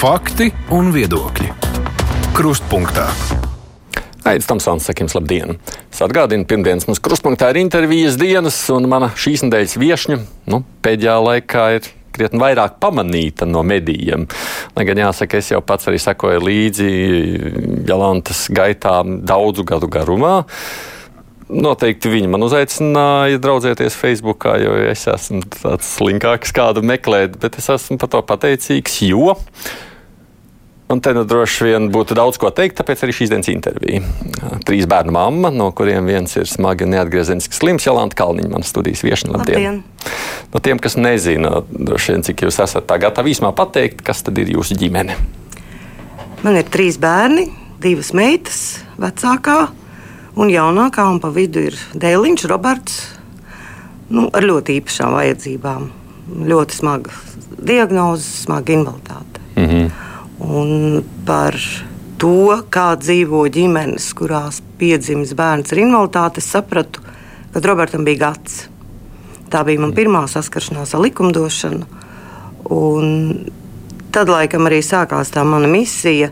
Fakti un viedokļi. Krustpunktā. Aizsmeļamies, Tamsons, sakim, labdien! Es atgādinu, pirmdienas mums krustpunktā ir intervijas dienas, un mana šīs nedēļas viesņa nu, pēdējā laikā ir krietni vairāk pamanīta no medijiem. Lai gan jāsaka, es jau pats arī sekoju līdzi Jalantas gaitām daudzu gadu garumā. Noteikti viņi man uzaicināja draudzēties Facebookā, jo es esmu tāds slinkāks, kādu meklēt, bet es esmu par to pateicīgs, jo Un te nu droši vien būtu daudz ko teikt, tāpēc arī šīs dienas intervija. Trīs bērnu mamma, no kuriem viens ir smagi neatgriezeniski slims, Jolanta Kalniņa, manas studijas viešana. Labdien! Labdien. No tiem, kas nezina, droši vien, cik jūs esat tā gatavi īsumā pateikt, kas tad ir jūsu ģimene? Man ir trīs bērni, divas meitas, vecākā un jaunākā, un pa vidu ir Dēliņš, Roberts, nu, ar ļoti īpašām vajadzībām. Ļoti smaga diagnoze, smaga invaliditāte. Mm -hmm. Un par to, kā dzīvo ģimenes, kurās piedzimis bērns ar invaliditāti, sapratu, kad Robertam bija gads. Tā bija mana pirmā saskaršanās ar likumdošanu. Tad laikam arī sākās tā mana misija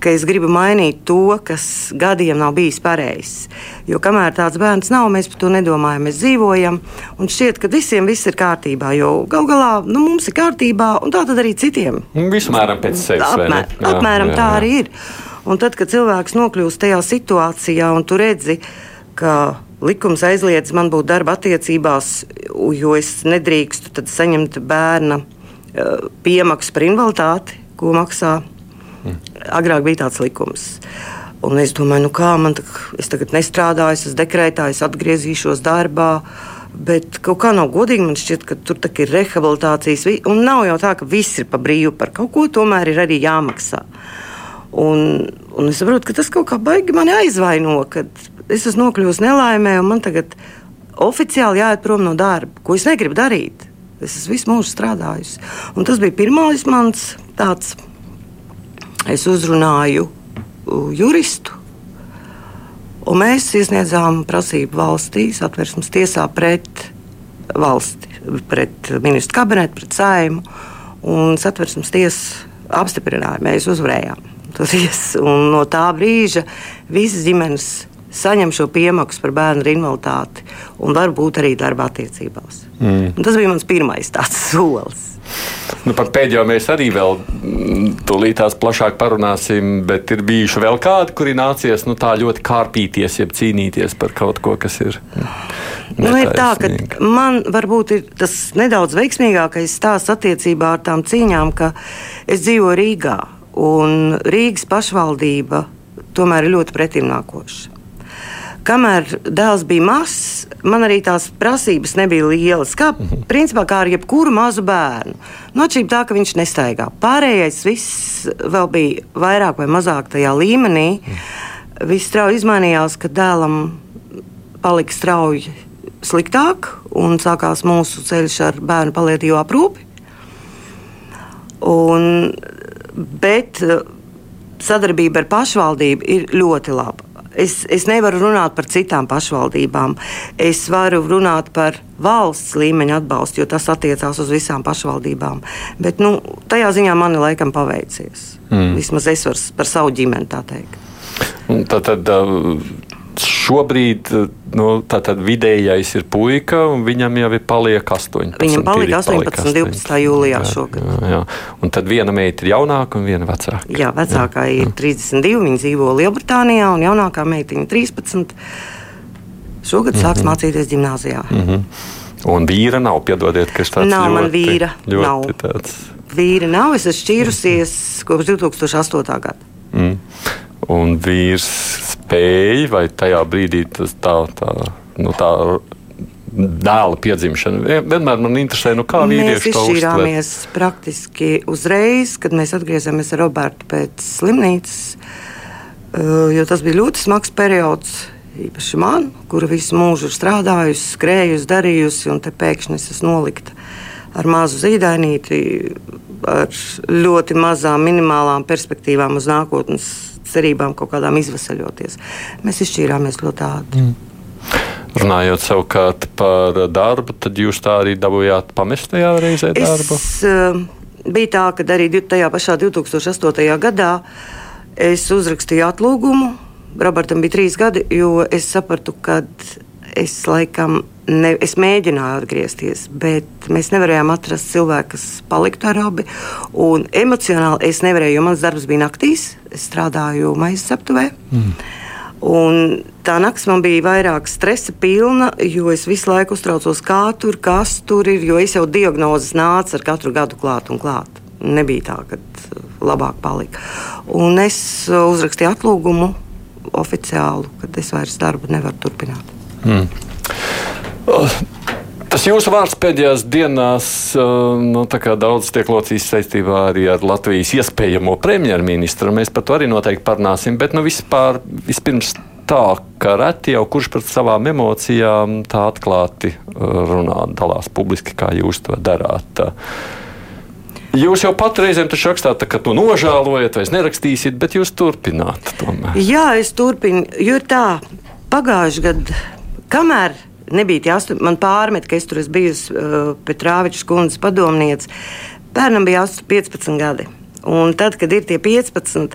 ka es gribu mainīt to, kas gadiem nav bijis pareizs. Jo kamēr tāds bērns nav, mēs par to nedomājam, mēs dzīvojam. Un šķiet, ka visiem viss ir kārtībā. Jo gal galā nu, mums ir kārtībā, un tā tad arī citiem. Vismēram pēc sevis. Apmēr, jā, apmēram jā, jā. tā arī ir. Un tad, kad cilvēks nokļūst tajā situācijā, un tu redzi, ka likums aizliedz man būt darba attiecībās, jo es nedrīkstu saņemt bērna eh, piemaksu par invaliditāti, ko maksā Agrāk bija tāds likums. Un es domāju, nu kā man tagad, es tagad nestrādāju, es dekrētā, es atgriezīšos darbā. Bet kaut kā nav godīgi. Man šķiet, ka tur ir rehabilitācijas. Un nav jau tā, ka viss ir pa brīvu par kaut ko, tomēr ir arī jāmaksā. Un, un es saprotu, ka tas kaut kā baigi mani aizvaino, ka es esmu nokļuvusi nelaimē, un man tagad oficiāli jāiet prom no darba, ko es negribu darīt. Es esmu visu mūžu strādājusi. Un tas bija pirmais mans tāds es uzrunāju juristu. Un mēs iesniedzām prasību valstī, satversmes tiesā pret valsti, pret ministru kabinetu, pret saimu. Un satversmes tiesa apstiprināja, mēs uzvarējām. No tā brīža visas ģimenes saņem šo piemaksu par bērnu invaliditāti un varbūt arī darba attiecībās. Mm. Un tas bija mans pirmais solis. Nu, par pēdējo mēs arī vēl mm, tūlītās plašāk parunāsim, bet ir bijuši vēl kādi, kuri nācies nu, tā ļoti kārpīties, jeb cīnīties par kaut ko, kas ir. Nu, ir tā, ka man varbūt ir tas nedaudz veiksmīgākais stāsts attiecībā ar tām cīņām, ka es dzīvoju Rīgā, un Rīgas pašvaldība tomēr ir ļoti pretimnākoša. Kamēr dēls bija mazs, man arī tās prasības nebija lielas. Kā, -hmm. principā, kā ar jebkuru mazu bērnu. No atšķirība tā, ka viņš nestaigā. Pārējais viss vēl bija vairāk vai mazāk tajā līmenī. Mm. Viss strauji izmainījās, kad dēlam palika strauji sliktāk un sākās mūsu ceļš ar bērnu palietīvo aprūpi. Un, bet sadarbība ar pašvaldību ir ļoti laba. Es, es nevaru runāt par citām pašvaldībām. Es varu runāt par valsts līmeņa atbalstu, jo tas attiecās uz visām pašvaldībām. Bet nu, tajā ziņā man laikam paveicies. Mm. Vismaz es varu par savu ģimeni tā teikt. Tad, tad, šobrīd nu, vidējais ir puika, un viņam jau ir paliek 18. Viņam palika 18, 12. jūlijā šogad. Jā, jā. Un tad viena meita ir jaunāka un viena vecāka. Jā, vecākā jā. ir 32, viņa dzīvo Lielbritānijā, un jaunākā meitiņa 13. Šogad mm -hmm. sāks mācīties gimnājā. Mm -hmm. Un vīra nav, piedodiet, ka tas nav. Ļoti, man vīra ļoti nav. Tāds... Vīra nav, es esmu šķīrusies kopš 2008. gada. Mm. Un vīrs spēja, vai tajā brīdī tas tā, tā, nu, tā dēla piedzimšana. Vienmēr man interesē, nu, kā vīrieši to izšķīrāmies praktiski uzreiz, kad mēs atgriezāmies ar Robertu pēc slimnīcas, uh, jo tas bija ļoti smags periods. Īpaši man, kura visu mūžu ir strādājusi, skrējusi, darījusi, un te pēkšņi es esmu nolikta ar mazu zīdainīti, ar ļoti mazām, minimālām perspektīvām uz nākotnes cerībām kaut kādām izvesaļoties. Mēs izšķīrāmies ļoti ātri. Mm. Runājot savukārt par darbu, tad jūs tā arī dabūjāt pamest tajā reizē darbu? Es, uh, bija tā, ka arī tajā pašā 2008. gadā es uzrakstīju atlūgumu. Robertam bija trīs gadi, jo es sapratu, ka es laikam ne, es mēģināju atgriezties, bet mēs nevarējām atrast cilvēku, kas paliktu ar abi. Un emocionāli es nevarēju, jo mans darbs bija naktīs. Es strādāju maizes aptuvē. Mm. Un tā naktis man bija vairāk stresa pilna, jo es visu laiku uztraucos, kā tur, kas tur ir. Jo es jau diagnozes nācu ar katru gadu klāt un klāt. Nebija tā, ka uh, labāk palika. Un es uh, uzrakstīju atlūgumu oficiālu, ka es vairs darbu nevaru turpināt. Mm. Tas jūsu vārds pēdējās dienās nu, daudz tiek locīts saistībā arī ar Latvijas iespējamo premjerministru. Mēs par to arī noteikti parunāsim. Bet nu, vispār, vispirms tā, ka reti jau kurš par savām emocijām tā atklāti runā, dalās publiski, kā jūs to darāt. Jūs jau pat reizēm rakstāt, ka to nožēlojat, vai nerakstīsiet, bet jūs turpināt. Tomēr. Jā, es turpinu, jo tā pagājušajā gadā, kamēr nebija tie astoņi. Man pārmet, ka es tur esmu bijusi uh, Petrāvičs kundzes padomniece. Bērnam bija 8, 15 gadi. Un tad, kad ir tie 15,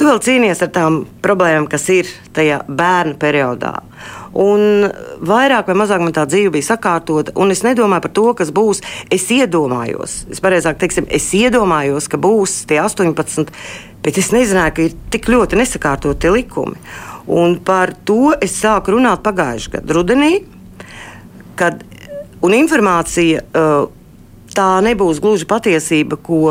tu vēl cīnies ar tām problēmām, kas ir tajā bērnu periodā. Un vairāk vai mazāk man tā dzīve bija sakārtota, un es nedomāju par to, kas būs. Es iedomājos, es pareizāk teiksim, es iedomājos, ka būs tie 18, bet es nezināju, ka ir tik ļoti nesakārtoti likumi. Un par to es sāku runāt pagājušajā gadā, rudenī kad informācija. Uh, tā nebūs gluži patiesība, ko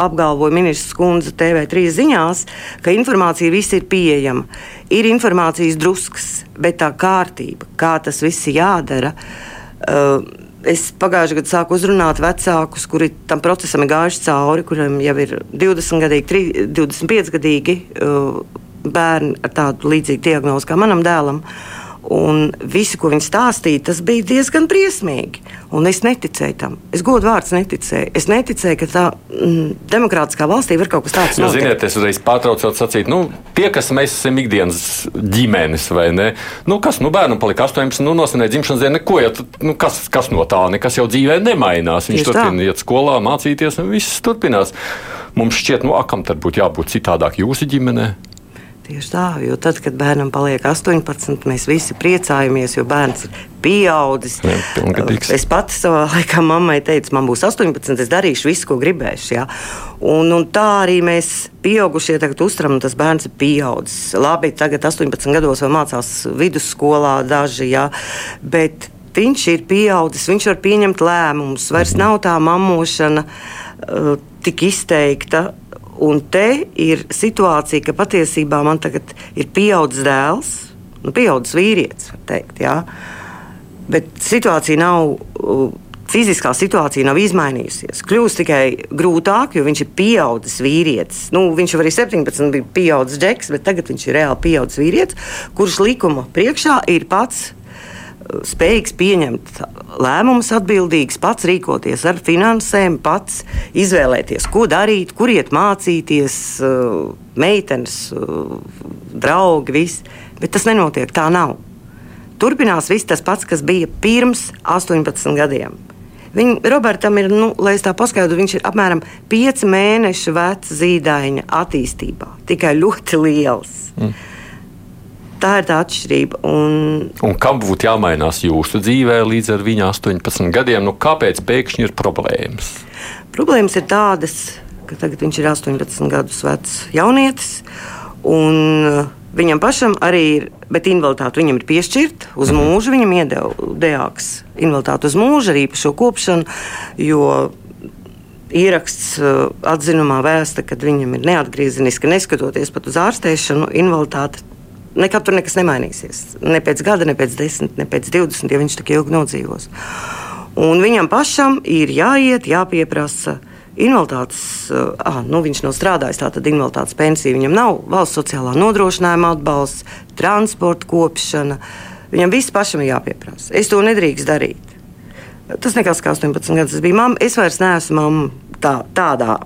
apgalvoja ministrs Kundze TV3 ziņās, ka informācija viss ir pieejama. Ir informācijas druskas, bet tā kārtība, kā tas viss jādara. Uh, es pagājušajā gadā sāku uzrunāt vecākus, kuri tam procesam ir gājuši cauri, kuriem jau ir 20 gadīgi, 25 gadīgi uh, bērni ar tādu līdzīgu diagnozi kā manam dēlam. Uh, Un visu, ko viņi stāstīja, tas bija diezgan briesmīgi. Un es neticēju tam. Es godu vārds neticēju. Es neticēju, ka tā mm, demokrātiskā valstī var kaut kas tāds notikt. Ziniet, es reiz pārtraucot sacīt, nu, tie, kas mēs esam ikdienas ģimenes, vai ne? Nu, kas, nu, bērnam palika 18, nu, nosinēja dzimšanas dienu, neko, ja, nu, kas, kas no tā, nekas jau dzīvē nemainās. Viņš turpina iet skolā, mācīties, un viss turpinās. Mums šķiet, nu, akam tad būtu jābūt citādāk jūsu ģimenei. Tieši tā, jo tad, kad bērnam paliek 18, mēs visi priecājamies, jo bērns ir pieaudzis. Jā, es pati savā laikā mammai teicu, man būs 18, es darīšu visu, ko gribēšu. Ja? Un, un tā arī mēs pieaugušie tagad uztram, un tas bērns ir pieaudzis. Labi, tagad 18 gados vēl mācās vidusskolā daži, ja? bet viņš ir pieaudzis, viņš var pieņemt lēmumus, vairs nav tā mamošana uh, tik izteikta Un te ir situācija, ka patiesībā man tagad ir pieaudzis dēls, nu, pieaudzis vīrietis, var teikt. Jā. Bet situācija nav, fiziskā situācija nav izmainījusies. Kļūst tikai grūtāk, jo viņš ir pieaudzis vīrietis. Nu, viņš jau arī 17 bija pieaudzis džeks, bet tagad viņš ir reāli pieaudzis vīrietis, kurš likuma priekšā ir pats spējīgs pieņemt lēmumus, atbildīgs, pats rīkoties ar finansēm, pats izvēlēties, ko darīt, kur iet mācīties, eh, meitenes, eh, draugi, viss. Bet tas nenotiek, tā nav. Turpinās viss tas pats, kas bija pirms 18 gadiem. Viņa, Robertam ir, nu, lai es tā paskaidrotu, viņš ir apmēram 5 mēnešu vecs zīdaiņa attīstībā. Tikai ļoti liels. Mm. Tā ir tā atšķirība. Un... Un kam būtu jāmainās jūsu dzīvē līdz ar viņa 18 gadiem? Nu, kāpēc pēkšņi ir problēmas? Problēmas ir tādas, ka tagad viņš ir 18 gadus vecs jaunietis. Un viņam pašam arī ir, bet invaliditāte viņam ir piešķirta uz mhm. mūžu. Viņam iedeva dejāks invaliditāti uz mūžu, arī par šo kopšanu. Jo ieraksts atzinumā vēsta, ka viņam ir neatgriezeniski, neskatoties pat uz ārstēšanu, invaliditāte nekad tur nekas nemainīsies. Ne pēc gada, ne pēc desmit, ne pēc divdesmit, ja viņš tik ilgi nodzīvos. Un viņam pašam ir jāiet, jāpieprasa. Invaliditātes, ah, nu viņš nav strādājis, tātad invaliditātes pensija, viņam nav valsts sociālā nodrošinājuma atbalsts, transporta kopšana. Viņam viss pašam ir jāpieprasa. Es to nedrīkst darīt. Tas nekas kā 18 gadus. Es biju mamma, es vairs neesmu mamma tā, tādā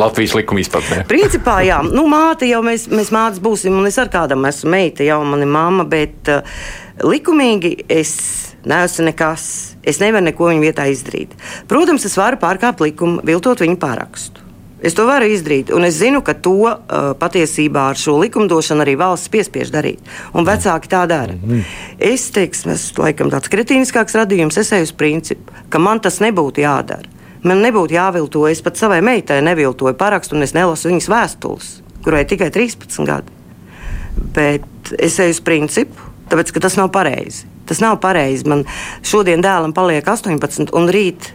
Latvijas likuma izpratnē. Principā, jā, nu, māte jau mēs, mēs mātes būsim, un es ar kādam esmu meita, jau man ir mamma, bet uh, likumīgi es neesmu nekas. Es nevaru neko viņa vietā izdarīt. Protams, es varu pārkāpt likumu, viltot viņa pārakstu. Es to varu izdarīt, un es zinu, ka to uh, patiesībā ar šo likumdošanu arī valsts piespiež darīt. Un vecāki tā dara. -hmm. Es teiktu, ir laikam tāds kretīniskāks radījums. Es eju uz principu, ka man tas nebūtu jādara. Man nebūtu jāvilto. Es pat savai meitai neviltoju parakstu, un es nelasu viņas vēstules, kurai tikai 13 gadi. Bet es eju uz principu, tāpēc ka tas nav pareizi. Tas nav pareizi. Man šodien dēlam paliek 18, un rīt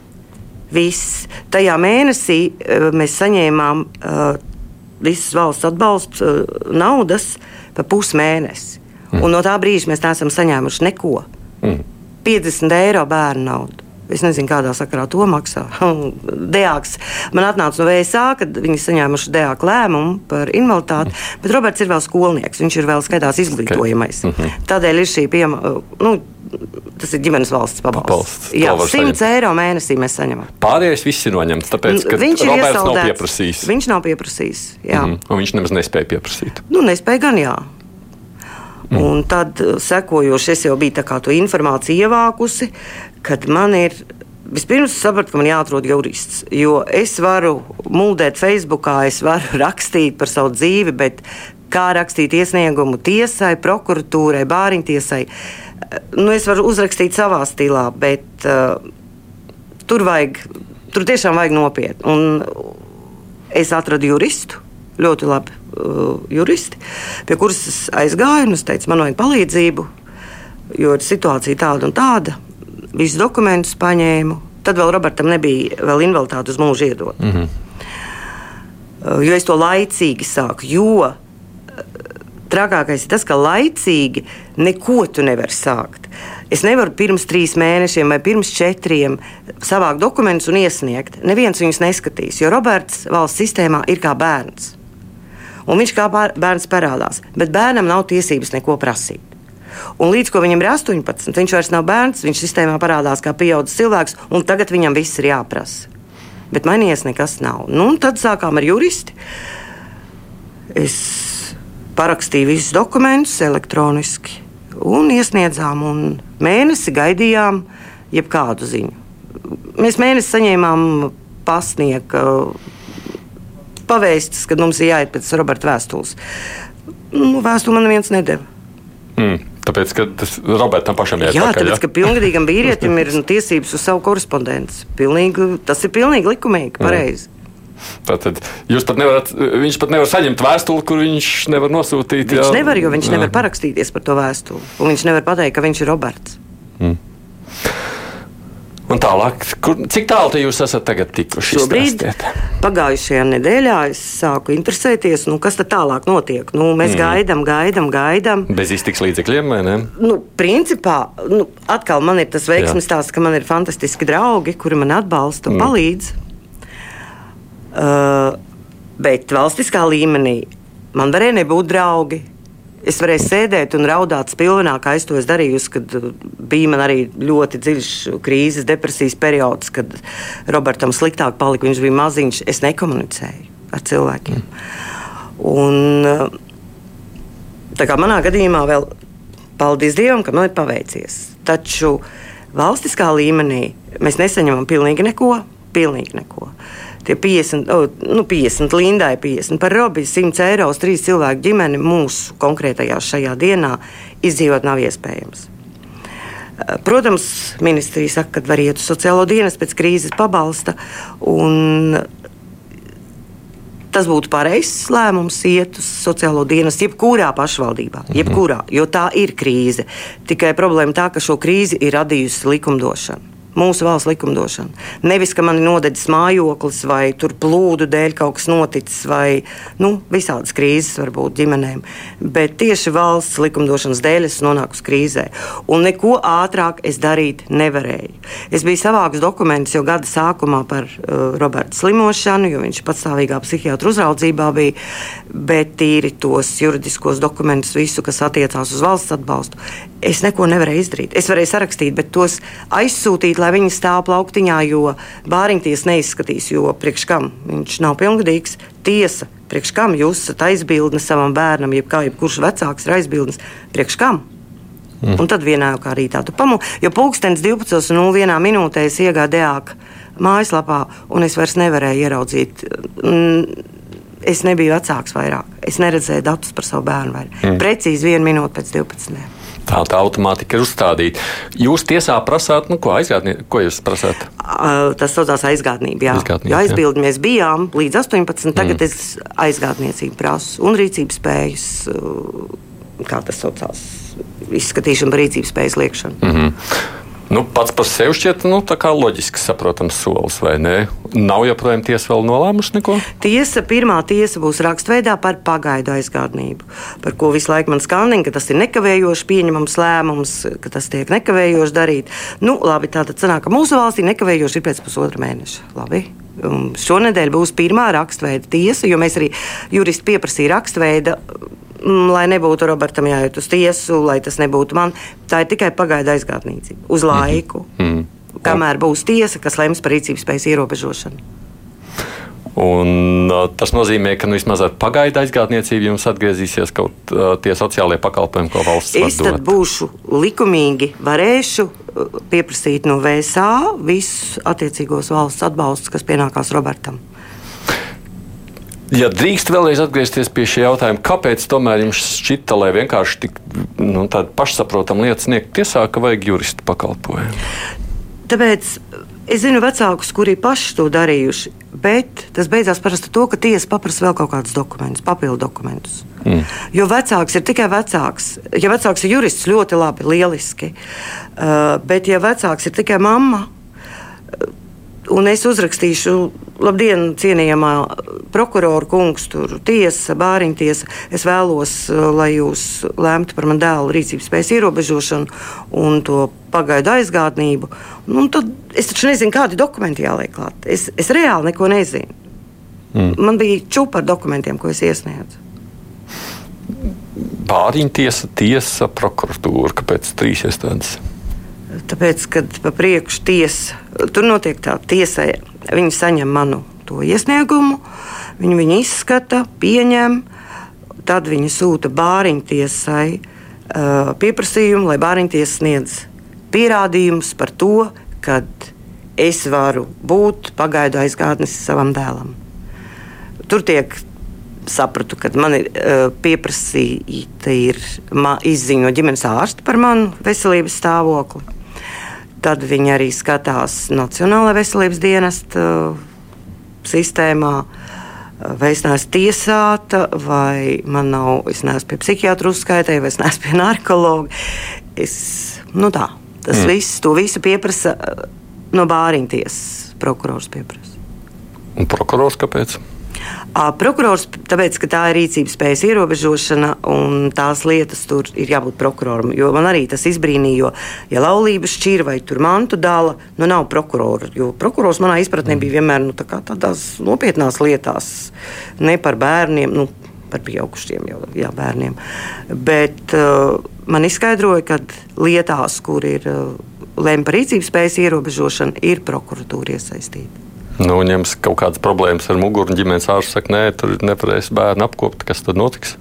viss. Tajā mēnesī uh, mēs saņēmām uh, visas valsts atbalsta uh, naudas pa pusmēnesi. Mm. Un no tā brīža mēs neesam saņēmuši neko. Mm. 50 eiro bērnu naudu. Es nezinu, kādā sakarā to maksā. Dēāks man atnāca no VSA, kad viņi saņēmuši dēāku lēmumu par invaliditāti, mm. bet Roberts ir vēl skolnieks. Viņš ir vēl skaitās izglītojamais. Mm -hmm. Tādēļ ir šī piemēra. Nu, Tas ir ģimenes valsts pabalsts. Jā, 100 eiro mēnesī mēs saņemam. Pārējais viss ir noņemts, tāpēc, viņš Roberts nav pieprasījis. Viņš nav pieprasījis. Jā. Mm -hmm. Un viņš nemaz nespēja pieprasīt. Nu, nespēja gan, jā. Mm. Un tad, sekojoši, es jau biju to informāciju ievākusi, kad man ir. Vispirms sapratu, ka man jāatrod jurists. Jo es varu mūldēt Facebookā, es varu rakstīt par savu dzīvi, bet kā rakstīt iesniegumu tiesai, prokuratūrai, bāriņtiesai, nu, es varu uzrakstīt savā stilā, bet uh, tur vajag, tur tiešām vajag nopietni. Un es atradu juristu, ļoti labi uh, juristi, pie kuras aizgāju un es teicu, man vajag palīdzību, jo ir situācija tāda un tāda visus dokumentus paņēmu. Tad vēl Robertam nebija vēl invaliditāte uz mūžu iedot. Mm -hmm. Jo es to laicīgi sāku, jo uh, trakākais ir tas, ka laicīgi neko tu nevari sākt. Es nevaru pirms trīs mēnešiem vai pirms četriem savākt dokumentus un iesniegt. Neviens viņus neskatīs, jo Roberts valsts sistēmā ir kā bērns. Un viņš kā bērns parādās, bet bērnam nav tiesības neko prasīt. Un līdz ko viņam ir 18, viņš vairs nav bērns, viņš sistēmā parādās kā pieaugušs cilvēks, un tagad viņam viss ir jāprasa. Bet mainījies nekas nav. Nu, tad sākām ar juristi. Es parakstīju visus dokumentus elektroniski un iesniedzām, un mēnesi gaidījām jebkādu ziņu. Mēs mēnesi saņēmām pasniega pavēstis, ka mums ir jāiet pēc Roberta vēstules. Nu, vēstuli man neviens nedeva. Mm. Tāpēc, ka tas Robertam pašam ir jāatzīst. Jā, tāpēc, ja? ka pilngadīgam vīrietim ir nu, tiesības uz savu korespondenci. Pilnīgi, tas ir pilnīgi likumīgi, pareizi. Tātad jūs pat nevarat, viņš pat nevar saņemt vēstuli, kur viņš nevar nosūtīt. Viņš jā. nevar, jo viņš jā. nevar parakstīties par to vēstuli. Un viņš nevar pateikt, ka viņš ir Roberts. Mm. Un tālāk, kur, cik tālu jūs esat tagad tikuši? Šobrīd, pagājušajā nedēļā, es sāku interesēties, nu, kas tad tālāk notiek. Nu, mēs mm. gaidām, gaidām, gaidām. Bez iztiks līdzekļiem, vai ne? Nu, principā, nu, atkal man ir tas veiksmes stāsts, ka man ir fantastiski draugi, kuri man atbalsta un mm. palīdz. Uh, bet valstiskā līmenī man varēja nebūt draugi es varēju sēdēt un raudāt spilvenā, kā es to esmu darījusi, kad uh, bija man arī ļoti dziļš krīzes, depresijas periods, kad Robertam sliktāk palika. Viņš bija maziņš, es nekomunicēju ar cilvēkiem. Un, uh, tā kā manā gadījumā vēl paldies Dievam, ka man ir paveicies. Taču valstiskā līmenī mēs nesaņemam pilnīgi neko. Pilnīgi neko. Uh, tie 50, oh, nu 50 Lindai 50 par Robiju 100 eiro uz trīs cilvēku ģimeni mūsu konkrētajā šajā dienā izdzīvot nav iespējams. Eh, protams, ministrija saka, ka var iet uz sociālo dienas pēc krīzes pabalsta. Tas būtu pareizs lēmums iet uz sociālo dienas, jebkurā pašvaldībā, mhm. jebkurā, jo tā ir krīze. Tikai problēma tā, ka šo krīzi ir radījusi likumdošana mūsu valsts likumdošana. Nevis, ka man ir nodedzis mājoklis, vai tur plūdu dēļ kaut kas noticis, vai nu, visādas krīzes var būt ģimenēm. Bet tieši valsts likumdošanas dēļ es nonāku krīzē. Un neko ātrāk es darīt nevarēju. Es biju savāks dokumentus jau gada sākumā par uh, Robertu slimošanu, jo viņš patstāvīgā psihiatra uzraudzībā bija. Bet tīri tos juridiskos dokumentus, visu, kas attiecās uz valsts atbalstu, es neko nevarēju izdarīt. Es varēju sarakstīt, bet tos aizsūtīt lai viņi stāv plauktiņā, jo bāriņties neizskatīs, jo priekš kam viņš nav pilngadīgs. Tiesa, priekš kam jūs esat aizbildni savam bērnam, jeb kā jebkurš vecāks ir aizbildnis, priekš kam? Mm. Un tad vienā jau kā rītā tu pamūji, jo pulkstenis 12.01 minūtē es DEAK mājaslapā, un es vairs nevarēju ieraudzīt. Es nebiju vecāks vairāk. Es neredzēju datus par savu bērnu. Vairāk. Mm. Precīzi vienu minūti pēc 12. Tā tā automātika ir uzstādīta. Jūs tiesā prasāt, nu, ko aizgādniet, ko jūs prasāt? Uh, tas saucās aizgādnība. Jā, aizgādnība, aizbildi jā. mēs bijām līdz 18. Tagad mm. es aizgādniecību prasu un rīcības spējas, kā tas saucās, izskatīšanu par rīcības spējas liekšanu. Mm -hmm. Nu, pats par sevi šķiet nu, loģiski saprotams solis, vai ne? Nav joprojām tiesa vēl nolēmusi neko? Tiesa, pirmā tiesa būs rakstveidā par pagaidu aizgādnību, par ko visu laiku man skandina, ka tas ir nekavējoši pieņemams lēmums, ka tas tiek nekavējoši darīt. Nu, labi, tā tad sanāk, ka mūsu valstī nekavējoši ir pēc pusotra mēneša. Labi. Šonadēļ būs pirmā rakstveida tiesa, jo mēs arī juristi pieprasīja rakstveida lai nebūtu Robertam jāiet uz tiesu, lai tas nebūtu man. Tā ir tikai pagaidu aizgādniecība uz mhm. laiku, mm -hmm. kamēr būs tiesa, kas lems par rīcības spējas ierobežošanu. Un, uh, tas nozīmē, ka nu, vismaz ar pagaidu aizgādniecību jums atgriezīsies kaut uh, tie sociālie pakalpojumi, ko valsts es tad būšu likumīgi, varēšu pieprasīt no VSA visus attiecīgos valsts atbalstus, kas pienākās Robertam. Ja drīkst vēlreiz atgriezties pie šī jautājuma, kāpēc tomēr jums šķita, lai vienkārši tik nu, pašsaprotamu lietu sniegt tiesā, ka vajag juristu pakalpojumu? Tāpēc es zinu vecākus, kuri paši to darījuši, bet tas beidzās parasti to, ka tiesa paprasa vēl kaut kādus dokumentus, papildu dokumentus. Mm. Jo vecāks ir tikai vecāks. Ja vecāks ir jurists, ļoti labi, lieliski. Uh, bet, ja vecāks ir tikai mamma, un es uzrakstīšu, labdien, cienījamā prokurora kungs, tur tiesa, bāriņtiesa. Es vēlos, uh, lai jūs lemtu par man dēlu rīcības spējas ierobežošanu un to pagaidu aizgādnību. Nu, tad es taču nezinu, kādi dokumenti jāliek klāt. Es, es reāli neko nezinu. Mm. Man bija čūpa ar dokumentiem, ko es iesniedzu. Bāriņtiesa, tiesa, prokuratūra, kāpēc trīs iestādes? Tāpēc, kad pa priekšu tiesa, tur notiek tā tiesai, viņi saņem manu to iesniegumu, viņi viņu izskata, pieņem, tad viņi sūta bāriņtiesai uh, pieprasījumu, lai bāriņtiesa sniedz pierādījumus par to, ka es varu būt pagaidu aizgādnis savam dēlam. Tur tiek sapratu, ka man ir uh, pieprasīta no ģimenes ārsta par manu veselības stāvokli. Tad viņi arī skatās Nacionālajā veselības dienesta uh, sistēmā. Uh, vai es neesmu tiesāta, vai man nav, es neesmu pie psihiatra uzskaitēja, vai es neesmu pie narkologa. Es, nu tā, tas mm. viss, to visu pieprasa uh, no bāriņtiesas. Prokurors pieprasa. Un prokurors kāpēc? Prokurors, tāpēc, ka tā ir rīcības spējas ierobežošana un tās lietas tur ir jābūt prokuroram. Jo man arī tas izbrīnīja, jo, ja laulības šķīra vai tur mantu dala, nu nav prokurora. Jo prokurors manā izpratnē bija vienmēr nu, tā tādās nopietnās lietās, ne par bērniem. Nu, Par pieaugušiem jau jā, bērniem. Bet uh, man izskaidroja, ka lietās, kur ir uh, lemta par rīcības spējas ierobežošanu, ir prokuratūra iesaistīta. Nu, ņems kaut kādas problēmas ar muguru, un ģimenes ārsts saka, nē, tur nepareizs bērnu apkopt. Kas tad notiks?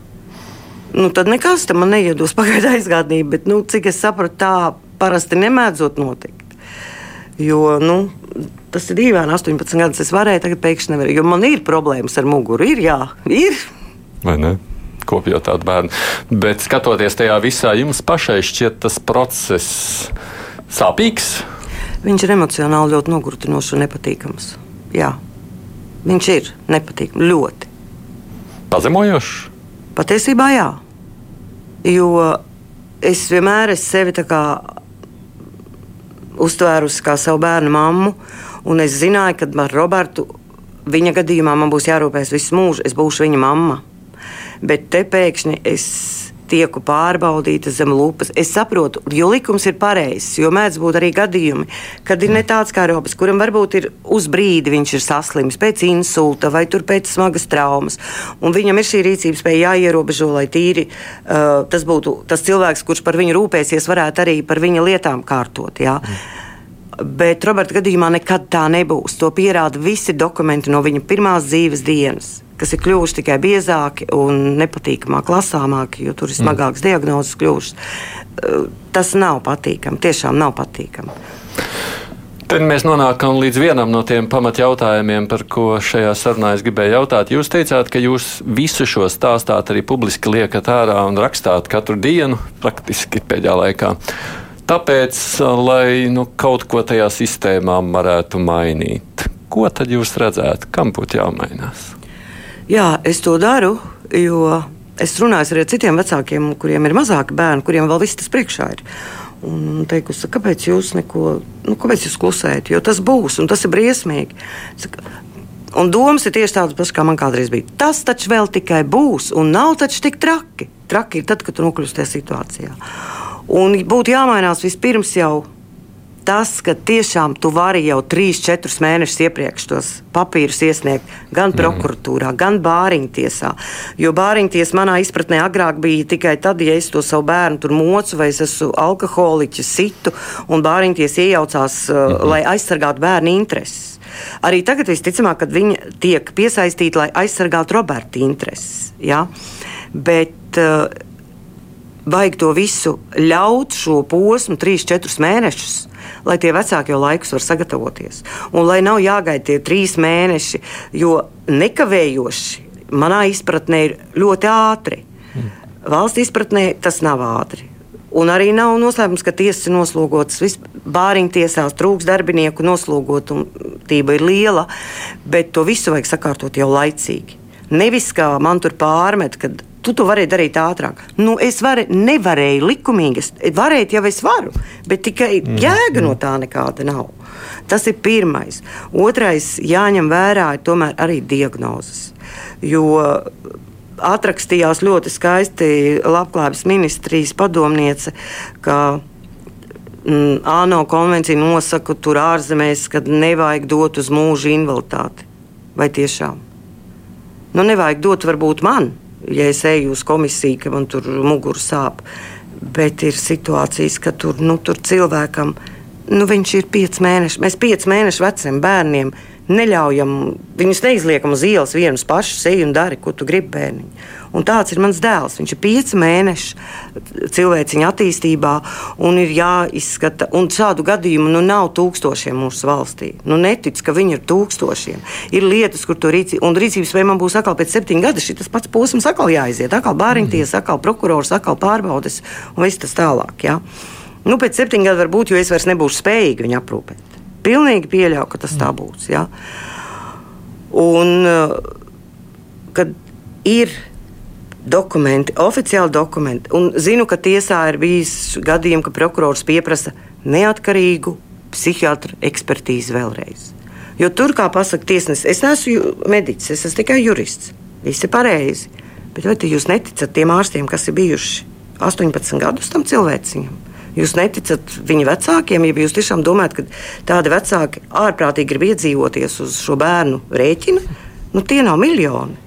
Nu, tad nekas tam neiedos pagaidu aizgādnību, bet, nu, cik es sapratu, tā parasti nemēdzot notikt. Jo, nu, tas ir dīvaini, 18 gadus es varēju, tagad pēkšņi nevaru. Jo man ir problēmas ar muguru. Ir, jā, ir. Vai ne? Kopjot tādu bērnu. Bet skatoties tajā visā, jums pašai šķiet tas process sāpīgs. Viņš ir emocionāli ļoti nogurtinošs un nepatīkams jā, viņš ir nepatīkams ļoti. Pazemojošs? Patiesībā jā. Jo es vienmēr esmu sevi uztvērusi kā savu bērnu mammu, un es zināju, ka ar Robertu viņa gadījumā man būs jārūpējas visu mūžu. Es būšu viņa mamma. Bet te pēkšņi es tieku pārbaudīta zem lupas. Es saprotu, jo likums ir pareizs, jo mēdz būt arī gadījumi, kad ir ne tāds kā Robs, kuram varbūt ir uz brīdi viņš ir saslims pēc insulta vai pēc smagas traumas, un viņam ir šī rīcības spēja jāierobežo, lai tīri uh, tas būtu tas cilvēks, kurš par viņu rūpēsies, varētu arī par viņa lietām kārtot. Jā. Mm. Bet Roberta gadījumā nekad tā nebūs. To pierāda visi dokumenti no viņa pirmās dzīves dienas, kas ir kļuvuši tikai biezāki un nepatīkamāk lasāmāki, jo tur ir smagākas mm. diagnozes kļuvušas. Uh, tas nav patīkami, tiešām nav patīkami. Tad mēs nonākam līdz vienam no tiem pamatjautājumiem, par ko šajā sarunā es gribēju jautāt. Jūs teicāt, ka jūs visu šo stāstāt arī publiski liekat ārā un rakstāt katru dienu, praktiski pēdējā laikā. Tāpēc, lai nu, kaut ko tajā sistēmā varētu mainīt, ko tad jūs redzētu, kam būtu jāmainās? Jā, es to daru, jo es runāju arī ar citiem vecākiem, kuriem ir mazāki bērni, kuriem vēl viss tas priekšā ir un teikusi, kāpēc jūs neko, nu, kāpēc jūs klusējat, jo tas būs un tas ir briesmīgi. Saka, Un domas ir tieši tādas pašas, kā man kādreiz bija. Tas taču vēl tikai būs, un nav taču tik traki. Traki ir tad, kad tu nokļūsi tajā situācijā. Un būtu jāmainās vispirms jau tas, ka tiešām tu vari jau 3-4 mēnešus iepriekš tos papīrus iesniegt gan mm. prokuratūrā, gan bāriņtiesā. Jo bāriņtiesa manā izpratnē agrāk bija tikai tad, ja es to savu bērnu tur mocu vai es esmu alkoholiķis, situ, un bāriņtiesa iejaucās, mm lai aizsargātu bērnu intereses. Arī tagad visticamāk, kad viņi tiek piesaistīti, lai aizsargātu Roberta intereses. Ja? Bet, uh, vajag to visu ļaut šo posmu, 3-4 mēnešus, lai tie vecāki jau laikus var sagatavoties. Un lai nav jāgaida tie trīs mēneši, jo nekavējoši manā izpratnē ir ļoti ātri. Mm. Valsts izpratnē tas nav ātri. Un arī nav noslēpums, ka tiesas ir noslogotas. Bāriņu tiesās trūks darbinieku, noslogotība ir liela, bet to visu vajag sakārtot jau laicīgi. Nevis kā man tur pārmet, kad tu to vari darīt ātrāk. Nu, es vari, nevarēju likumīgi, es varēju, jau es varu, bet tikai mm. jēga no tā nekāda nav. Tas ir pirmais. Otrais, jāņem vērā tomēr arī diagnozes. Jo atrakstījās ļoti skaisti Labklājības ministrijas padomniece, ka mm, ANO konvencija nosaka tur ārzemēs, ka nevajag dot uz mūža invaliditāti. Vai tiešām? Nu, nevajag dot varbūt man, ja es eju uz komisiju, ka man tur mugura sāp. Bet ir situācijas, ka tur, nu, tur cilvēkam nu, viņš ir pieci mēneši. Mēs pieci mēnešu veciem bērniem neļaujam, viņus neizliekam uz ielas vienus pašus, ej un dari, ko tu gribi bērniņi. Un tāds ir mans dēls. Viņš ir pieci mēneši cilvēciņa attīstībā un ir jāizskata. Un šādu gadījumu nu, nav tūkstošiem mūsu valstī. Nu, netic, ka viņi ir tūkstošiem. Ir lietas, kur to rīcība, un rīcības vai man būs atkal pēc septiņiem gadiem šis pats posms atkal jāiziet. Atkal bāriņties, atkal prokurors, atkal pārbaudes un viss tas tālāk. Ja? Nu, pēc septiņiem gadiem varbūt, jo es vairs nebūšu spējīga viņu aprūpēt. Pilnīgi pieļauju, ka tas tā būs. Ja? Un, uh, kad ir dokumenti, oficiāli dokumenti. Un zinu, ka tiesā ir bijis gadījumi, ka prokurors pieprasa neatkarīgu psihiatru ekspertīzi vēlreiz. Jo tur, kā pasakā tiesnesis, es neesmu mediķis, es esmu tikai jurists. Viss ir pareizi. Bet vai jūs neticat tiem ārstiem, kas ir bijuši 18 gadus tam cilvēciņam? Jūs neticat viņa vecākiem, ja jūs tiešām domājat, ka tādi vecāki ārprātīgi grib iedzīvoties uz šo bērnu rēķina, nu tie nav miljoni.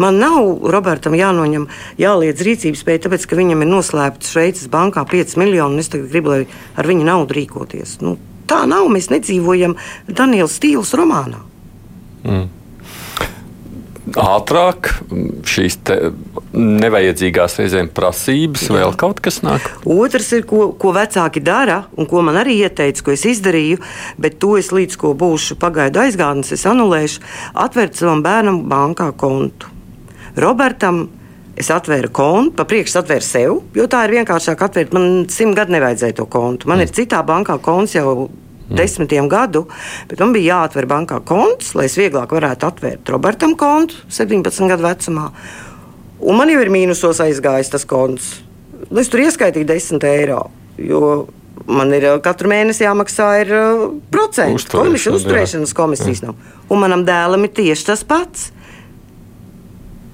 Man nav Robertam jānoņem, jāliedz rīcības spēja, tāpēc ka viņam ir noslēpta Šveices bankā 5 miljoni, un es gribu, lai ar viņu naudu rīkoties. Nu, tā nav. Mēs nedzīvojam Daniela Stīles romānā. Mm. Ātrāk šīs nevajadzīgās reizēm prasības, Jā. vēl kaut kas nāk. Otrs ir, ko, ko vecāki dara, un ko man arī ieteica, ko es izdarīju, bet to es līdz ko būšu pagaidu aizgādnis, es anulēšu, atvērt savam bērnam bankā kontu. Robertam es atvēru kontu, pa priekšu atvēru sev, jo tā ir vienkāršāk atvērt. Man simt gadu nevajadzēja to kontu. Man mm. ir citā bankā konts jau mm. desmitiem gadu, bet man bija jāatver bankā konts, lai es vieglāk varētu atvērt Robertam kontu 17 gadu vecumā. Un man jau ir mīnusos aizgājis tas konts. Es tur ieskaitīju 10 eiro. Jo man ir katru mēnesi jāmaksā ir, uh, procents. Komisija, uzturēšanas komisijas nav. Un manam dēlam ir tieši tas pats.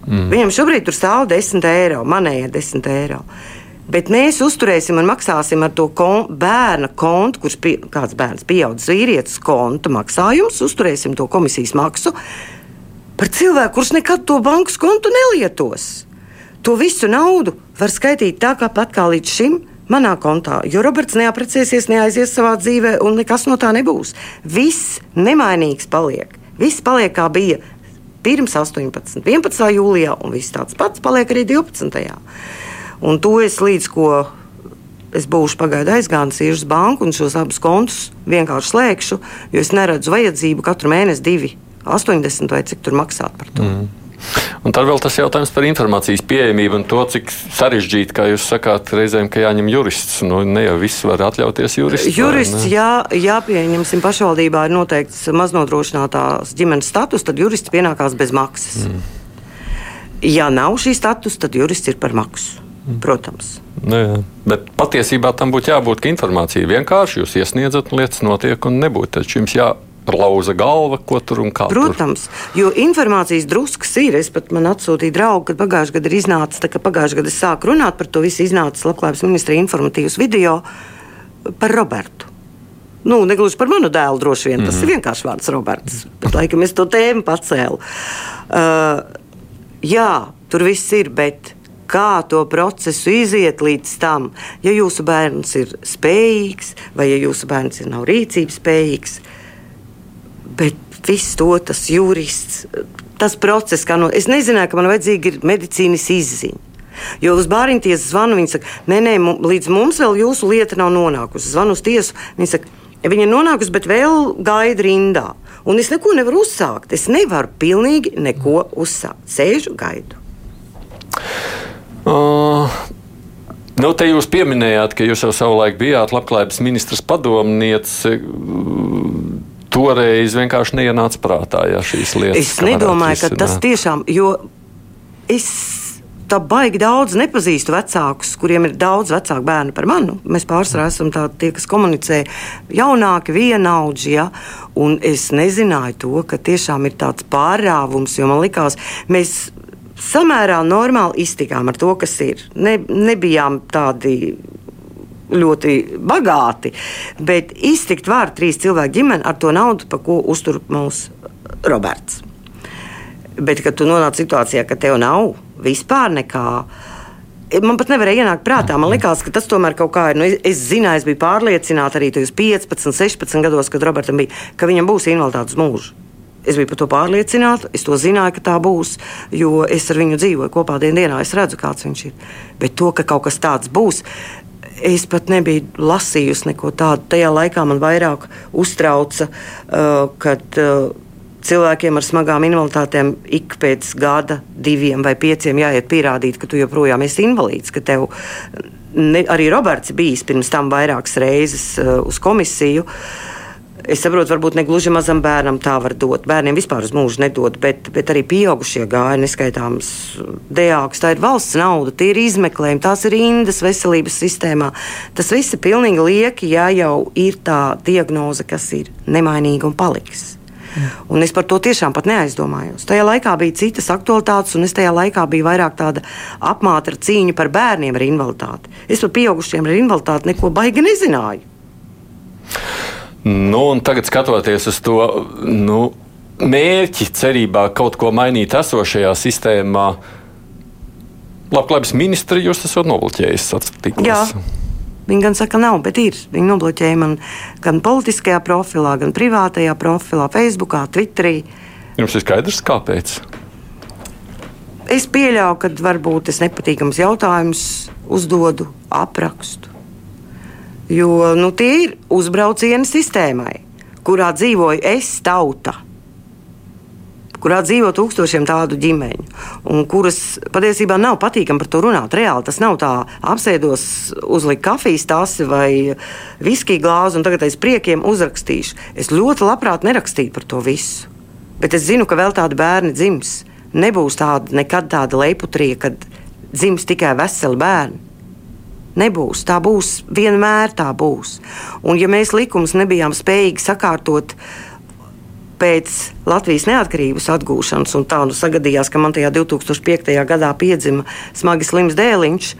Mm. Viņam šobrīd tur stāv 10 eiro, manējie 10 eiro. Bet mēs uzturēsim un maksāsim ar to kon bērna kontu, kurš ir kāds bērns, pieaugušs vīrietis, konta maksājums, uzturēsim to komisijas maksu par cilvēku, kurš nekad to bankas kontu nelietos. To visu naudu var skaitīt tā, kā pat kā līdz šim manā kontā, jo Roberts neaprecēsies, neaizies savā dzīvē, un nekas no tā nebūs. Viss nemainīgs paliek. Viss paliek kā bija pirms 18, 11. jūlijā, un viss tāds pats paliek arī 12. Un to es līdz ko es būšu pagaidu aizgājis uz banku un šos abus kontus vienkārši slēgšu, jo es neredzu vajadzību katru mēnesi divi 80 vai cik tur maksāt par to. Mm. Un tad vēl tas jautājums par informācijas pieejamību un to, cik sarežģīti, kā jūs sakāt, reizēm, ka jāņem jurists. Nu, ne jau viss var atļauties jurists. Jurists, jā, jāpieņemsim, pašvaldībā ir noteikts maznodrošinātās ģimenes status, tad jurists pienākās bez maksas. Mm. Ja nav šī status, tad jurists ir par maksu. Protams. Nu, jā. Bet patiesībā tam būtu jābūt, ka informācija vienkārši jūs iesniedzat, lietas notiek, un nebūtu. Taču jums jā, lauza galva, ko tur un kā. Protams, tur. jo informācijas druskas ir. Es pat man atsūtīju draugu, kad pagājušajā gadā ir iznācis, ka pagājušajā gadā es sāku runāt par to visu, iznācis Labklājības ministrija informatīvs video par Robertu. Nu, negluži par manu dēlu, droši vien. Tas mm -hmm. ir vienkārši vārds Roberts. Bet, laikam, es to tēmu pacēlu. Uh, jā, tur viss ir, bet kā to procesu iziet līdz tam, ja jūsu bērns ir spējīgs, vai ja jūsu bērns nav rīcības spējīgs, Bet viss to tas jurists, tas process, kā no. Es nezināju, ka man vajadzīga ir medicīnas izziņa. Jo uz bāriņu tiesu zvanu, viņi saka, nē, nē, līdz mums vēl jūsu lieta nav nonākusi. Zvanu uz tiesu, viņi saka, viņa ir nonākusi, bet vēl gaida rindā. Un es neko nevaru uzsākt. Es nevaru pilnīgi neko uzsākt. Sēžu, gaidu. Uh, nu, te jūs pieminējāt, ka jūs jau savulaik bijāt labklājības ministrs padomniece toreiz vienkārši neienāca prātā ja, šīs lietas. Es nedomāju, ka tas tiešām, jo es tā baigi daudz nepazīstu vecākus, kuriem ir daudz vecāku bērnu par mani. Mēs pārsvarā esam tādi, tie, kas komunicē jaunāki, vienaudži. Ja? Un es nezināju to, ka tiešām ir tāds pārāvums, jo man likās, mēs samērā normāli iztikām ar to, kas ir. Ne, nebijām tādi ļoti bagāti, bet iztikt var trīs cilvēku ģimeni ar to naudu, par ko uztur mūsu Roberts. Bet, kad tu nonāc situācijā, ka tev nav vispār nekā. Man pat nevarēja ienākt prātā. Man liekas, ka tas tomēr kaut kā ir. Nu, es, es zināju, es biju pārliecināta arī 15, 16 gados, kad Robertam bija, ka viņam būs invaliditāte uz mūžu. Es biju par to pārliecināta, es to zināju, ka tā būs, jo es ar viņu dzīvoju kopā dienā. Es redzu, kāds viņš ir. Bet to, ka kaut kas tāds būs, Es pat nebiju lasījusi neko tādu. Tajā laikā man vairāk uztrauca, uh, kad uh, cilvēkiem ar smagām invaliditātēm ik pēc gada, diviem vai pieciem jāiet pierādīt, ka tu joprojām esi invalīds. Tev, ne, arī Roberts bijis pirms tam vairākas reizes uh, uz komisiju. Uh, Es saprotu, varbūt ne gluži mazam bērnam tā var dot. Bērniem vispār uz mūžu nedod, bet, bet arī pieaugušie gāja neskaitāms dejāks. Tā ir valsts nauda, tie ir izmeklējumi, tās ir rindas veselības sistēmā. Tas viss ir pilnīgi lieki, ja jau ir tā diagnoze, kas ir nemainīga un paliks. Un es par to tiešām neaizdomājos. Tajā laikā bija citas aktualitātes, un es tajā laikā biju vairāk tāda apmāta ar cīņu par bērniem ar invaliditāti. Es par pieaugušiem ar invaliditāti neko baigi nezināju. Nu, tagad skatoties uz to nu, mērķi, cerībā kaut ko mainīt esošajā sistēmā, labklājības ministri jūs esat nobloķējis. Jā. Viņi gan saka, nav, bet ir. Viņi nobloķēja man gan politiskajā profilā, gan privātajā profilā, Facebookā, Twitterī. Jums ir skaidrs, kāpēc? Es pieļauju, ka varbūt es nepatīkams jautājums uzdodu, aprakstu. Jo nu, tie ir uzbraucieni sistēmai, kurā dzīvoju es tauta kurā dzīvo tūkstošiem tādu ģimeņu, un kuras patiesībā nav patīkami par to runāt. Reāli tas nav tā, apsēdos, uzliku kafijas tasi vai viskiju glāzi, un tagad es priekiem uzrakstīšu. Es ļoti labprāt nerakstītu par to visu, bet es zinu, ka vēl tādi bērni dzims. Nebūs tāda nekad tāda leiputrija, kad dzims tikai veseli bērni. Nebūs. Tā būs vienmēr tā būs. Un ja mēs likumus nebijām spējīgi sakārtot pēc Latvijas neatkarības atgūšanas, un tā nu sagadījās, ka man tajā 2005. gadā piedzima smagi slims dēliņš,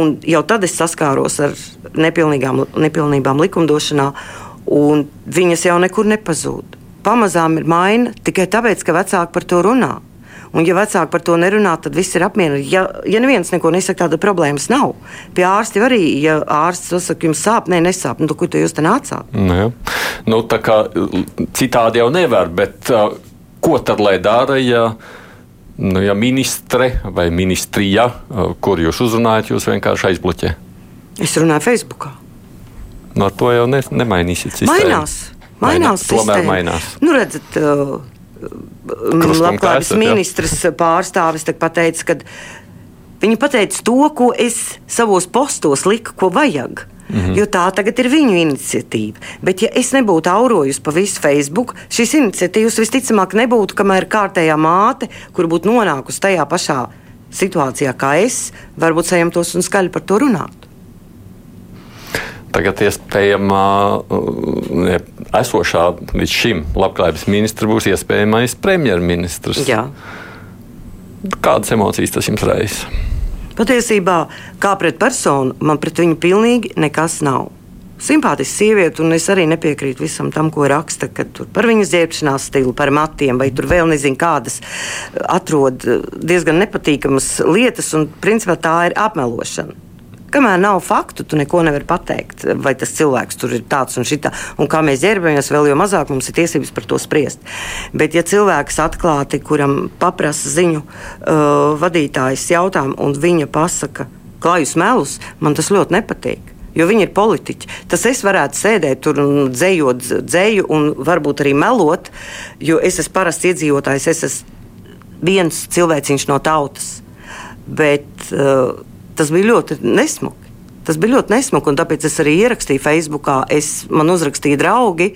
un jau tad es saskāros ar nepilnībām likumdošanā, un viņas jau nekur nepazūd. Pamazām ir maina tikai tāpēc, ka vecāki par to runā. Un, ja vecāki par to nerunā, tad viss ir apmierināts. Ja, ja neviens neko nesaka, tāda problēmas nav. Pie ārsta arī, ja ārsts saka, jums sāp, nē, nesāp, nu, kur jūs te nācāt? Ja. nu, tā kā citādi jau nevar, bet uh, ko tad lai dara? Ja nu, ja ministre vai ministrija, kur jūs uzrunājat, jūs vienkārši aizbloķē? Es runāju Facebook. No nu, to jau ne, nemainīsiet. Sistēmu. Mainās. Mainās. Tomēr mainās. Nu, redzat, uh, Labklājības ministrs pārstāvis pateica, ka viņi pateica to, ko es savos postos liku, ko vajag. Mm -hmm. Jo tā tagad ir viņu iniciatīva. Bet, ja es nebūtu aurojusi pa visu Facebook, šīs iniciatīvas visticamāk nebūtu, kamēr kārtējā māte, kur būtu nonākusi tajā pašā situācijā kā es, varbūt saņemtos un skaļi par to runātu. Tagad iespējamā ne, esošā līdz šim labklājības ministra būs iespējamais premjerministrs. Jā. Kādas emocijas tas jums raisa? Patiesībā, kā pret personu, man pret viņu pilnīgi nekas nav. Simpātiska sieviete, un es arī nepiekrītu visam tam, ko raksta par viņas ģērbšanās stilu, par matiem, vai tur vēl nezinu, kādas atrod diezgan nepatīkamas lietas, un principā tā ir apmelošana. Kamēr nav faktu, tu neko nevari pateikt. Vai tas cilvēks tur ir tāds un šitā, un kā mēs ģērbamies, vēl jo mazāk mums ir tiesības par to spriest. Bet, ja cilvēks atklāti, kuram paprasa ziņu uh, vadītājs jautājumu, un viņa pasaka klājus melus, man tas ļoti nepatīk. Jo viņi ir politiķi. Tas es varētu sēdēt tur un dzējot dzēju, un varbūt arī melot, jo es esmu parasts iedzīvotājs, es esmu viens cilvēciņš no tautas. Bet, uh, tas bija ļoti nesmuki. Tas bija ļoti nesmuki, un tāpēc es arī ierakstīju Facebook. Es man uzrakstīju draugi,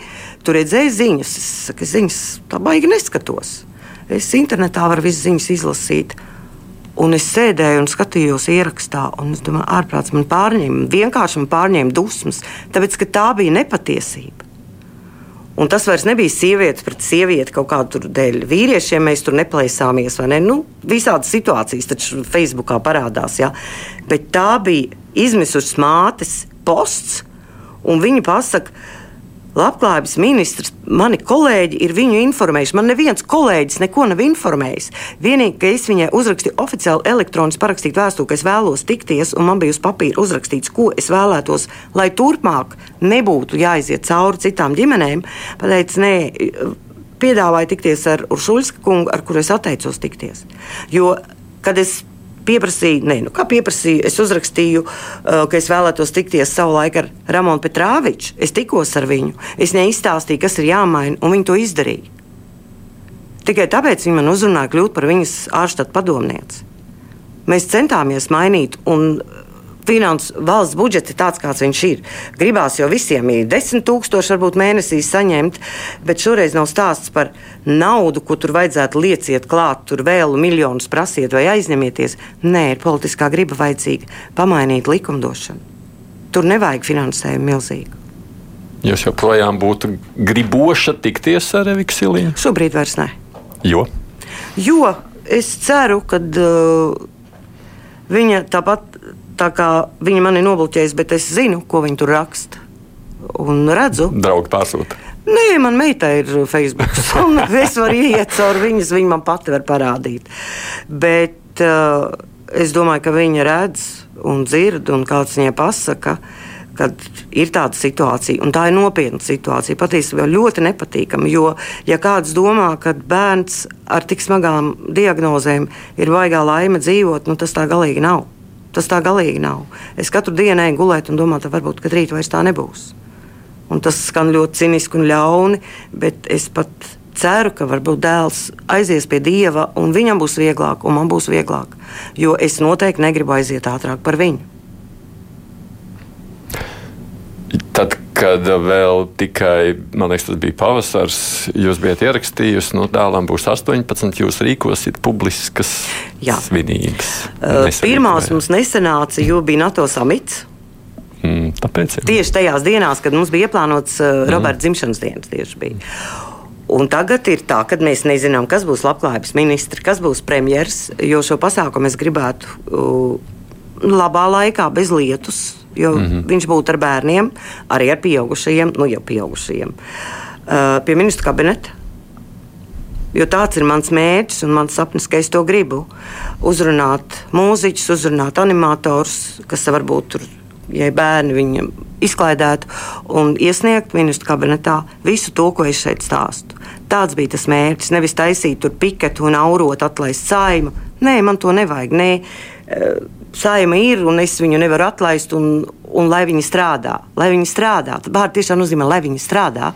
tur redzēju ziņas. Es saku, ziņas tā baigi neskatos. Es internetā varu visas ziņas izlasīt. Un es sēdēju un skatījos ierakstā, un es domāju, ārprāts man pārņēma, vienkārši man pārņēma dusmas, tāpēc ka tā bija nepatiesība. Un tas vairs nebija sievietes pret sievieti kaut kādu dēļ. Vīriešiem mēs tur neplēsāmies, vai ne? Nu, visādas situācijas taču Facebookā parādās. Ja? Bet tā bija izmisušas mātes posts, un viņa pasaka, Labklājības ministrs, mani kolēģi ir viņu informējuši. Man neviens kolēģis neko nav informējis. Vienīgi, ka es viņai uzrakstīju oficiāli elektroniski parakstītu vēstuli, ka es vēlos tikties, un man bija uz papīra uzrakstīts, ko es vēlētos, lai turpmāk nebūtu jāiziet cauri citām ģimenēm. Pateicis, nē, piedāvāja tikties ar Uršuļska kungu, ar kuru es atteicos tikties. Jo, kad es pieprasīju, ne, nu kā pieprasīju, es uzrakstīju, uh, ka es vēlētos tikties savulaik ar Ramonu Petrāviču. Es tikos ar viņu, es viņai izstāstīju, kas ir jāmaina, un viņi to izdarīja. Tikai tāpēc viņi man uzrunāja kļūt par viņas ārštata padomnieci. Mēs centāmies mainīt, un finanses valsts budžets ir tāds, kāds viņš ir. Gribās jau visiem ir 10 tūkstoši varbūt mēnesī saņemt, bet šoreiz nav stāsts par naudu, ko tur vajadzētu lieciet klāt, tur vēl miljonus prasiet vai aizņemieties. Nē, ir politiskā griba vajadzīga pamainīt likumdošanu. Tur nevajag finansējumu milzīgu. Jūs joprojām būtu griboša tikties ar Eviku Silīnu? Šobrīd vairs ne. Jo? Jo es ceru, ka uh, viņa tāpat Tā kā viņa man ir nobloķējusi, bet es zinu, ko viņa tur raksta. Un redzu, draugi pārsūta. Nē, man meitai ir Facebook. es varu iet cauri viņas, viņa man pati var parādīt. Bet uh, es domāju, ka viņa redz un dzird, un kāds viņai pasaka, kad ir tāda situācija, un tā ir nopietna situācija. Patiesībā ļoti nepatīkama. Jo, ja kāds domā, ka bērns ar tik smagām diagnozēm ir baigā laime dzīvot, nu, tas tā galīgi nav. Tas tā galīgi nav. Es katru dienu eju gulēt un domāju, ka varbūt rīt vairs tā nebūs. Un tas skan ļoti ciniski un ļauni, bet es pat ceru, ka varbūt dēls aizies pie dieva, un viņam būs vieglāk, un man būs vieglāk. Jo es noteikti negribu aiziet ātrāk par viņu. Tad, kad vēl tikai, man liekas, tas bija pavasars, jūs bijat ierakstījusi, nu, dēlam būs 18, jūs rīkosiet publiskas Jā. svinības. Uh, pirmās mums nesenāca, jo bija NATO samits. Mm, tāpēc, jā. tieši tajās dienās, kad mums bija ieplānots uh, Roberta mm. dzimšanas dienas, tieši bija. Un tagad ir tā, ka mēs nezinām, kas būs labklājības ministrs, kas būs premjerministrs, jo šo pasākumu es gribētu uh, labā laikā, bez lietus, jo mm -hmm. viņš būtu ar bērniem, arī ar pieaugušajiem, nu jau pieaugušajiem, uh, pie ministra kabineta. Jo tāds ir mans mērķis un mans sapnis, ka es to gribu. Uzrunāt mūziķus, uzrunāt animatorus, kas varbūt tur, ja bērni viņam izklaidētu, un iesniegt ministru kabinetā visu to, ko es šeit stāstu. Tāds bija tas mērķis. Nevis taisīt tur piketu un aurot, atlaist saimu. Nē, man to nevajag. Nē, eh, saima ir un es viņu nevaru atlaist, un, un lai viņi strādā. Lai viņi strādā. Vārds tiešām nozīmē, lai viņi strādā.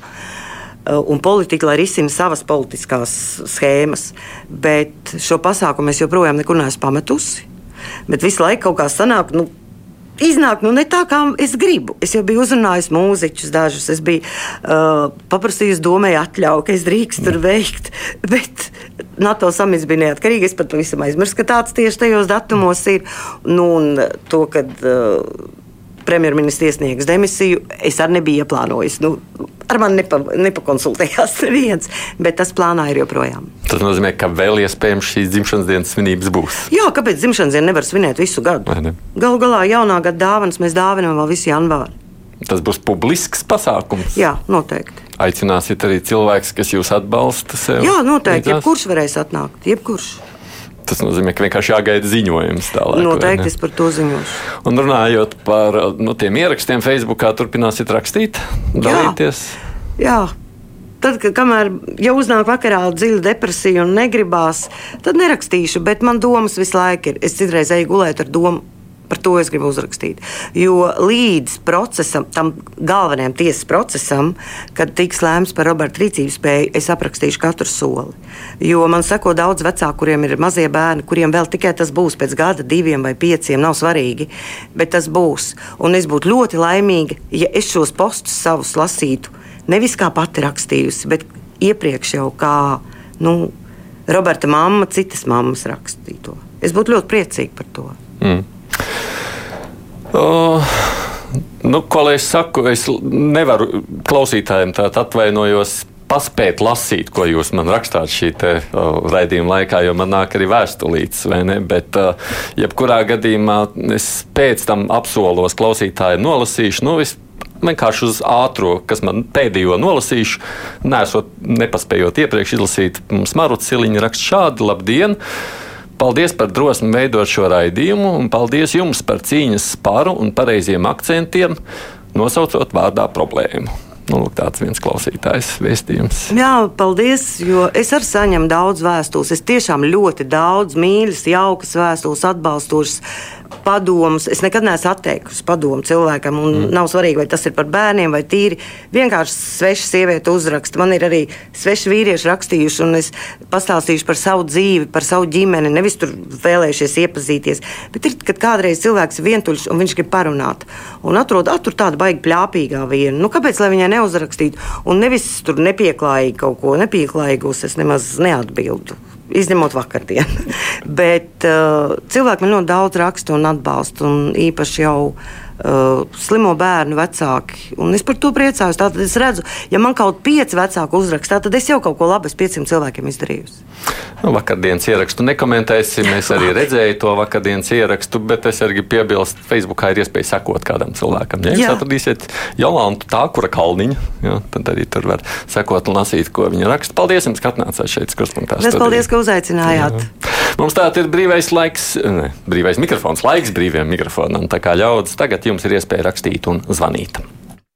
Uh, un politika, lai risina savas politiskās schēmas. Bet šo pasākumu es joprojām nekur neesmu pametusi. Bet visu laiku kaut kā sanāk. Nu, Iznāk nu, ne tā, kā es gribu. Es jau biju uzrunājis mūziķus, dažus. Es biju uh, paprasījis domai atļauju, ka es drīkstu tur veikt. Bet NATO samits bija neatkarīgi. Es pat pavisam aizmirsu, ka tāds tieši tajos datumos ir. Nu, un to, kad uh, premjerministrs iesniegs demisiju, es arī nebiju ieplānojis. Nu, ar mani nepa, nepakonsultējās neviens, bet tas plānā ir joprojām. Tas nozīmē, ka vēl iespējams šīs dzimšanas dienas svinības būs. Jā, kāpēc dzimšanas dienu nevar svinēt visu gadu? Galu galā jaunā gada dāvanas mēs dāvinām vēl visu janvāru. Tas būs publisks pasākums. Jā, noteikti. Aicināsiet arī cilvēkus, kas jūs atbalsta. Sev. Jā, noteikti. Jebkurš varēs atnākt. Jebkurš. Tas nozīmē, ka vienkārši jāgaida ziņojums tālāk. Noteikti es par to ziņošu. Un runājot par nu, tiem ierakstiem, Facebookā turpināsiet rakstīt, dalīties. Jā. Jā. Tad, kad kamēr jau uznāk vakarā dziļa depresija un negribās, tad nerakstīšu, bet man domas visu laiku ir. Es citreiz eju gulēt ar domu, Par to es gribu uzrakstīt. Jo līdz procesam, tam galvenajam tiesas procesam, kad tiks lēmts par Roberta rīcības spēju, es aprakstīšu katru soli. Jo man seko daudz vecāku, kuriem ir mazie bērni, kuriem vēl tikai tas būs pēc gada, diviem vai pieciem, nav svarīgi, bet tas būs. Un es būtu ļoti laimīga, ja es šos postus savus lasītu nevis kā pati rakstījusi, bet iepriekš jau kā nu, Roberta mamma, citas mammas rakstīto. Es būtu ļoti priecīga par to. Mm. Uh, nu, ko lai es saku, es nevaru klausītājiem tādu atvainojos. Paspēt lasīt, ko jūs man rakstāt šī te, uh, raidījuma laikā, jo man nāk arī vēstulītes, vai ne? Bet, uh, jebkurā gadījumā, es pēc tam apsolos klausītāju nolasīšu. Nu, es vienkārši uz ātrā, kas man pēdējo nolasīšu, nesot nepaspējot iepriekš izlasīt. Mums Maruts Siliņa raksta šādi: Labdien! Paldies par drosmi veidot šo raidījumu, un paldies jums par cīņas spāru un pareiziem akcentiem, nosaucot vārdā problēmu. Nu, tāds viens klausītājs vēstījums. Jā, paldies, es arī saņemu daudz vēstules. Es tiešām ļoti daudz mīļas, jaukas vēstules, atbalstošas padomus. Es nekad neesmu atteikusi padomu cilvēkam. Mm. Nav svarīgi, vai tas ir par bērniem vai tīri. Vienkārši sveša sieviete uzraksta. Man ir arī sveši vīrieši rakstījuši, un es pastāstīšu par savu dzīvi, par savu ģimeni. Nevis tur vēlējušies iepazīties. Bet ir, kad kādreiz cilvēks ir vientuļš un viņš grib parunāt. Un atrod tur tādu baigi plāpīgā vienu. Nu, kāpēc lai viņai neuzrakstītu? Un nevis tur nepieklājīgi kaut ko nepieklājīgus es nemaz neatbildu izņemot vakardienu. Bet uh, cilvēki man ļoti daudz raksta un atbalsta, un īpaši jau uh, slimo bērnu vecāki. Un es par to priecājos. Tātad es redzu, ja man kaut pieci vecāki uzrakstā, tad es jau kaut ko labu pieciem cilvēkiem izdarījusi. Nu, vakardienas ierakstu nekomentēsim. Es arī redzēju to vakardienas ierakstu, bet es arī piebilstu, ka Facebookā ir iespēja sekot kādam cilvēkam. Ja jūs atradīsiet Jolantu tā, kura kalniņa, ja, tad arī tur var sekot un lasīt, ko viņa raksta. Paldies jums, ka atnācāt šeit, Skurspunktā. Paldies, ka uzaicinājāt. Jā. Mums tātad ir brīvais laiks, ne, brīvais mikrofons, laiks brīviem mikrofonam. Tā kā ļaudis tagad jums ir iespēja rakstīt un zvanīt.